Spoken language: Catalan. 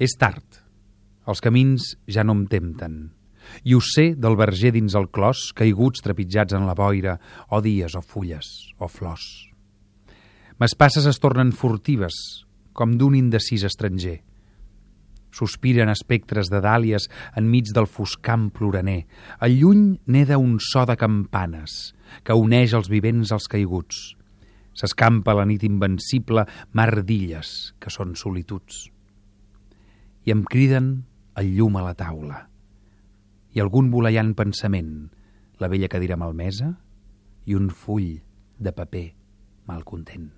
És tard. Els camins ja no em tempten. I ho sé del verger dins el clos, caiguts trepitjats en la boira, o dies, o fulles, o flors. Mes passes es tornen furtives, com d'un indecís estranger. Sospiren espectres de dàlies enmig del foscam ploraner. Al lluny neda un so de campanes que uneix els vivents als caiguts. S'escampa la nit invencible mar d'illes, que són solituds. I em criden el llum a la taula. I algun voleiant pensament, la vella cadira malmesa i un full de paper malcontent.